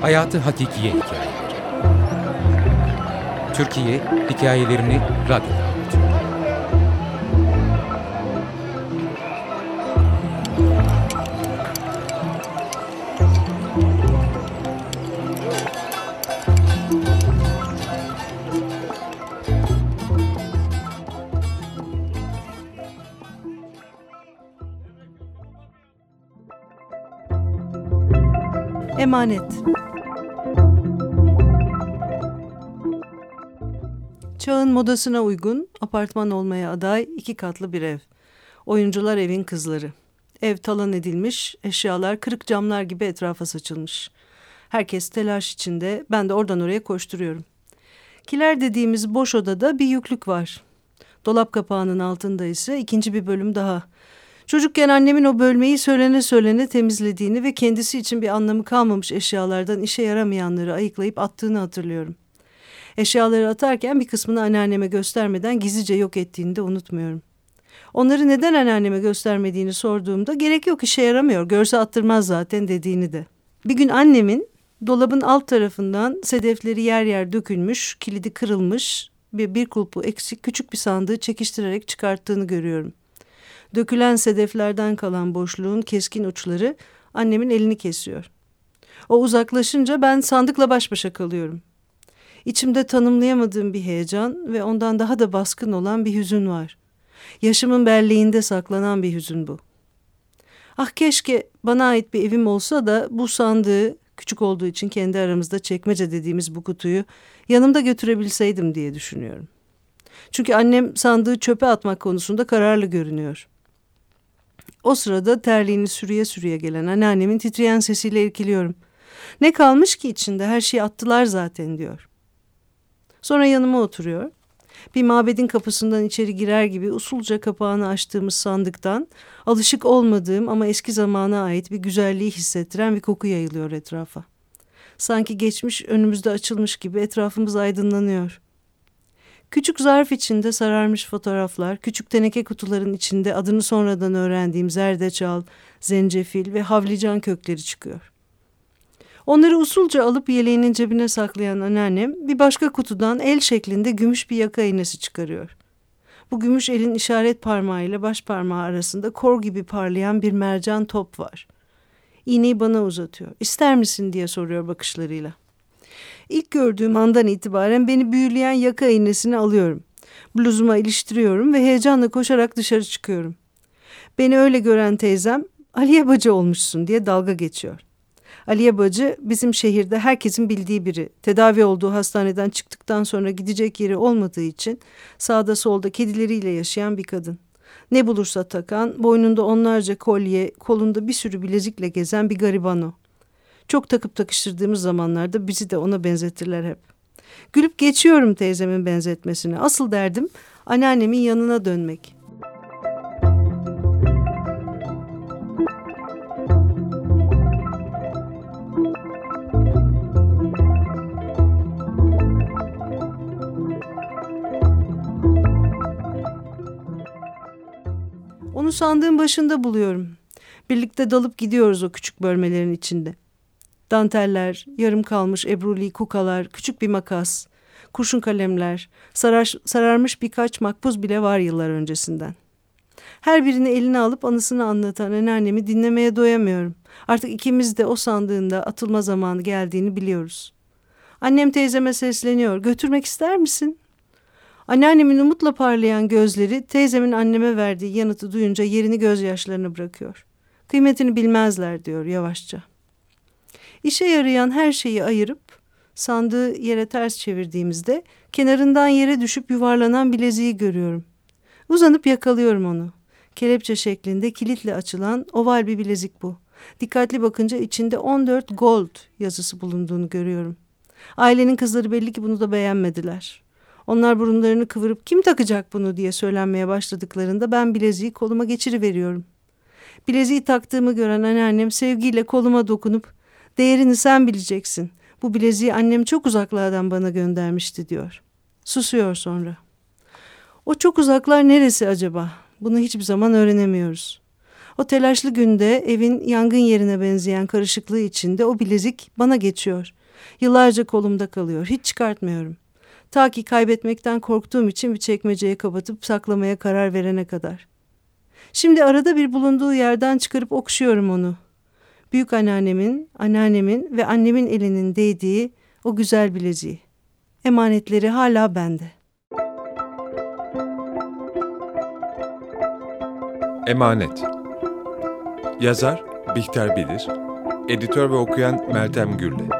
Hayatı Hakikiye Hikayeleri Türkiye hikayelerini radyoda anlatıyor. Emanet Çağın modasına uygun apartman olmaya aday iki katlı bir ev. Oyuncular evin kızları. Ev talan edilmiş, eşyalar kırık camlar gibi etrafa saçılmış. Herkes telaş içinde, ben de oradan oraya koşturuyorum. Kiler dediğimiz boş odada bir yüklük var. Dolap kapağının altında ise ikinci bir bölüm daha. Çocukken annemin o bölmeyi söylene söylene temizlediğini ve kendisi için bir anlamı kalmamış eşyalardan işe yaramayanları ayıklayıp attığını hatırlıyorum. Eşyaları atarken bir kısmını anneanneme göstermeden gizlice yok ettiğini de unutmuyorum. Onları neden anneanneme göstermediğini sorduğumda gerek yok işe yaramıyor görse attırmaz zaten dediğini de. Bir gün annemin dolabın alt tarafından sedefleri yer yer dökülmüş, kilidi kırılmış ve bir kulpu eksik küçük bir sandığı çekiştirerek çıkarttığını görüyorum. Dökülen sedeflerden kalan boşluğun keskin uçları annemin elini kesiyor. O uzaklaşınca ben sandıkla baş başa kalıyorum. İçimde tanımlayamadığım bir heyecan ve ondan daha da baskın olan bir hüzün var. Yaşımın belleğinde saklanan bir hüzün bu. Ah keşke bana ait bir evim olsa da bu sandığı küçük olduğu için kendi aramızda çekmece dediğimiz bu kutuyu yanımda götürebilseydim diye düşünüyorum. Çünkü annem sandığı çöpe atmak konusunda kararlı görünüyor. O sırada terliğini sürüye sürüye gelen anneannemin titreyen sesiyle irkiliyorum. Ne kalmış ki içinde her şeyi attılar zaten diyor. Sonra yanıma oturuyor. Bir mabedin kapısından içeri girer gibi usulca kapağını açtığımız sandıktan alışık olmadığım ama eski zamana ait bir güzelliği hissettiren bir koku yayılıyor etrafa. Sanki geçmiş önümüzde açılmış gibi etrafımız aydınlanıyor. Küçük zarf içinde sararmış fotoğraflar, küçük teneke kutuların içinde adını sonradan öğrendiğim zerdeçal, zencefil ve havlican kökleri çıkıyor. Onları usulca alıp yeleğinin cebine saklayan anneannem bir başka kutudan el şeklinde gümüş bir yaka iğnesi çıkarıyor. Bu gümüş elin işaret parmağı ile baş parmağı arasında kor gibi parlayan bir mercan top var. İğneyi bana uzatıyor. İster misin diye soruyor bakışlarıyla. İlk gördüğüm andan itibaren beni büyüleyen yaka iğnesini alıyorum. Bluzuma iliştiriyorum ve heyecanla koşarak dışarı çıkıyorum. Beni öyle gören teyzem Aliye bacı olmuşsun diye dalga geçiyor. Aliye bacı bizim şehirde herkesin bildiği biri. Tedavi olduğu hastaneden çıktıktan sonra gidecek yeri olmadığı için sağda solda kedileriyle yaşayan bir kadın. Ne bulursa takan, boynunda onlarca kolye, kolunda bir sürü bilezikle gezen bir gariban o. Çok takıp takıştırdığımız zamanlarda bizi de ona benzetirler hep. Gülüp geçiyorum teyzemin benzetmesini. Asıl derdim anneannemin yanına dönmek. Onu sandığın başında buluyorum. Birlikte dalıp gidiyoruz o küçük bölmelerin içinde. Danteller, yarım kalmış ebruli kukalar, küçük bir makas, kurşun kalemler, sarar, sararmış birkaç makbuz bile var yıllar öncesinden. Her birini eline alıp anısını anlatan anneannemi dinlemeye doyamıyorum. Artık ikimiz de o sandığında atılma zamanı geldiğini biliyoruz. Annem teyzeme sesleniyor. Götürmek ister misin? Anneannemin umutla parlayan gözleri teyzemin anneme verdiği yanıtı duyunca yerini gözyaşlarını bırakıyor. Kıymetini bilmezler diyor yavaşça. İşe yarayan her şeyi ayırıp sandığı yere ters çevirdiğimizde kenarından yere düşüp yuvarlanan bileziği görüyorum. Uzanıp yakalıyorum onu. Kelepçe şeklinde kilitle açılan oval bir bilezik bu. Dikkatli bakınca içinde 14 gold yazısı bulunduğunu görüyorum. Ailenin kızları belli ki bunu da beğenmediler. Onlar burunlarını kıvırıp kim takacak bunu diye söylenmeye başladıklarında ben bileziği koluma geçiriveriyorum. Bileziği taktığımı gören anneannem sevgiyle koluma dokunup değerini sen bileceksin. Bu bileziği annem çok uzaklardan bana göndermişti diyor. Susuyor sonra. O çok uzaklar neresi acaba? Bunu hiçbir zaman öğrenemiyoruz. O telaşlı günde evin yangın yerine benzeyen karışıklığı içinde o bilezik bana geçiyor. Yıllarca kolumda kalıyor. Hiç çıkartmıyorum. Ta ki kaybetmekten korktuğum için bir çekmeceye kapatıp saklamaya karar verene kadar. Şimdi arada bir bulunduğu yerden çıkarıp okşuyorum onu. Büyük anneannemin, anneannemin ve annemin elinin değdiği o güzel bileziği. Emanetleri hala bende. Emanet Yazar Bihter Bilir Editör ve okuyan Meltem Gürle